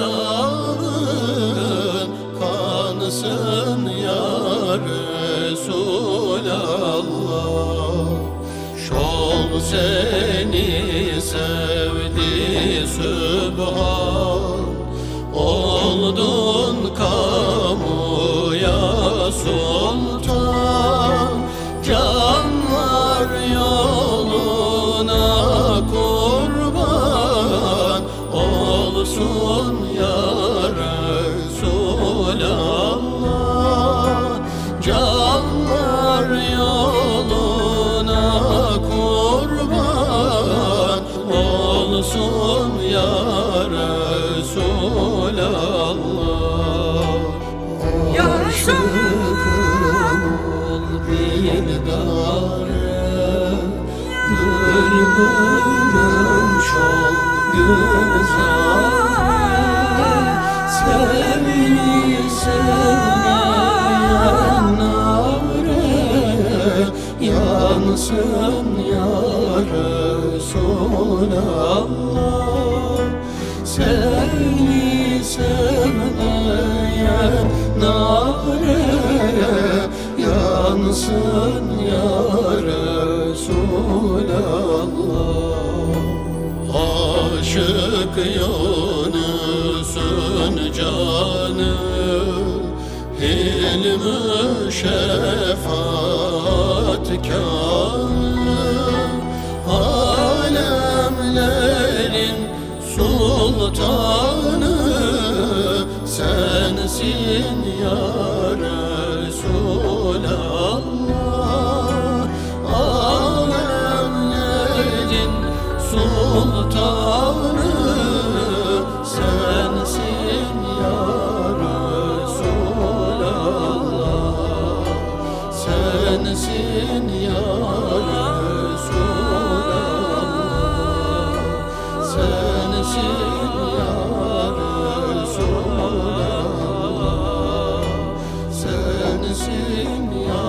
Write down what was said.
ağrın kansın ya Resulallah Şol seni sevdi Sübhan. Olsun ya Resulallah Canlar yoluna kurban Olsun ya Resulallah Resulallah. Ol dildare Bülbülüm çok güzel Yansın ya Resulallah Seni sevmeyen nare Yansın ya Resulallah Aşık Yunus'un canı Hilmi katkanlı Alemlerin sultanı sensin ya Resulallah. Alemlerin sultanı sensin ya Resulallah. Sensin sing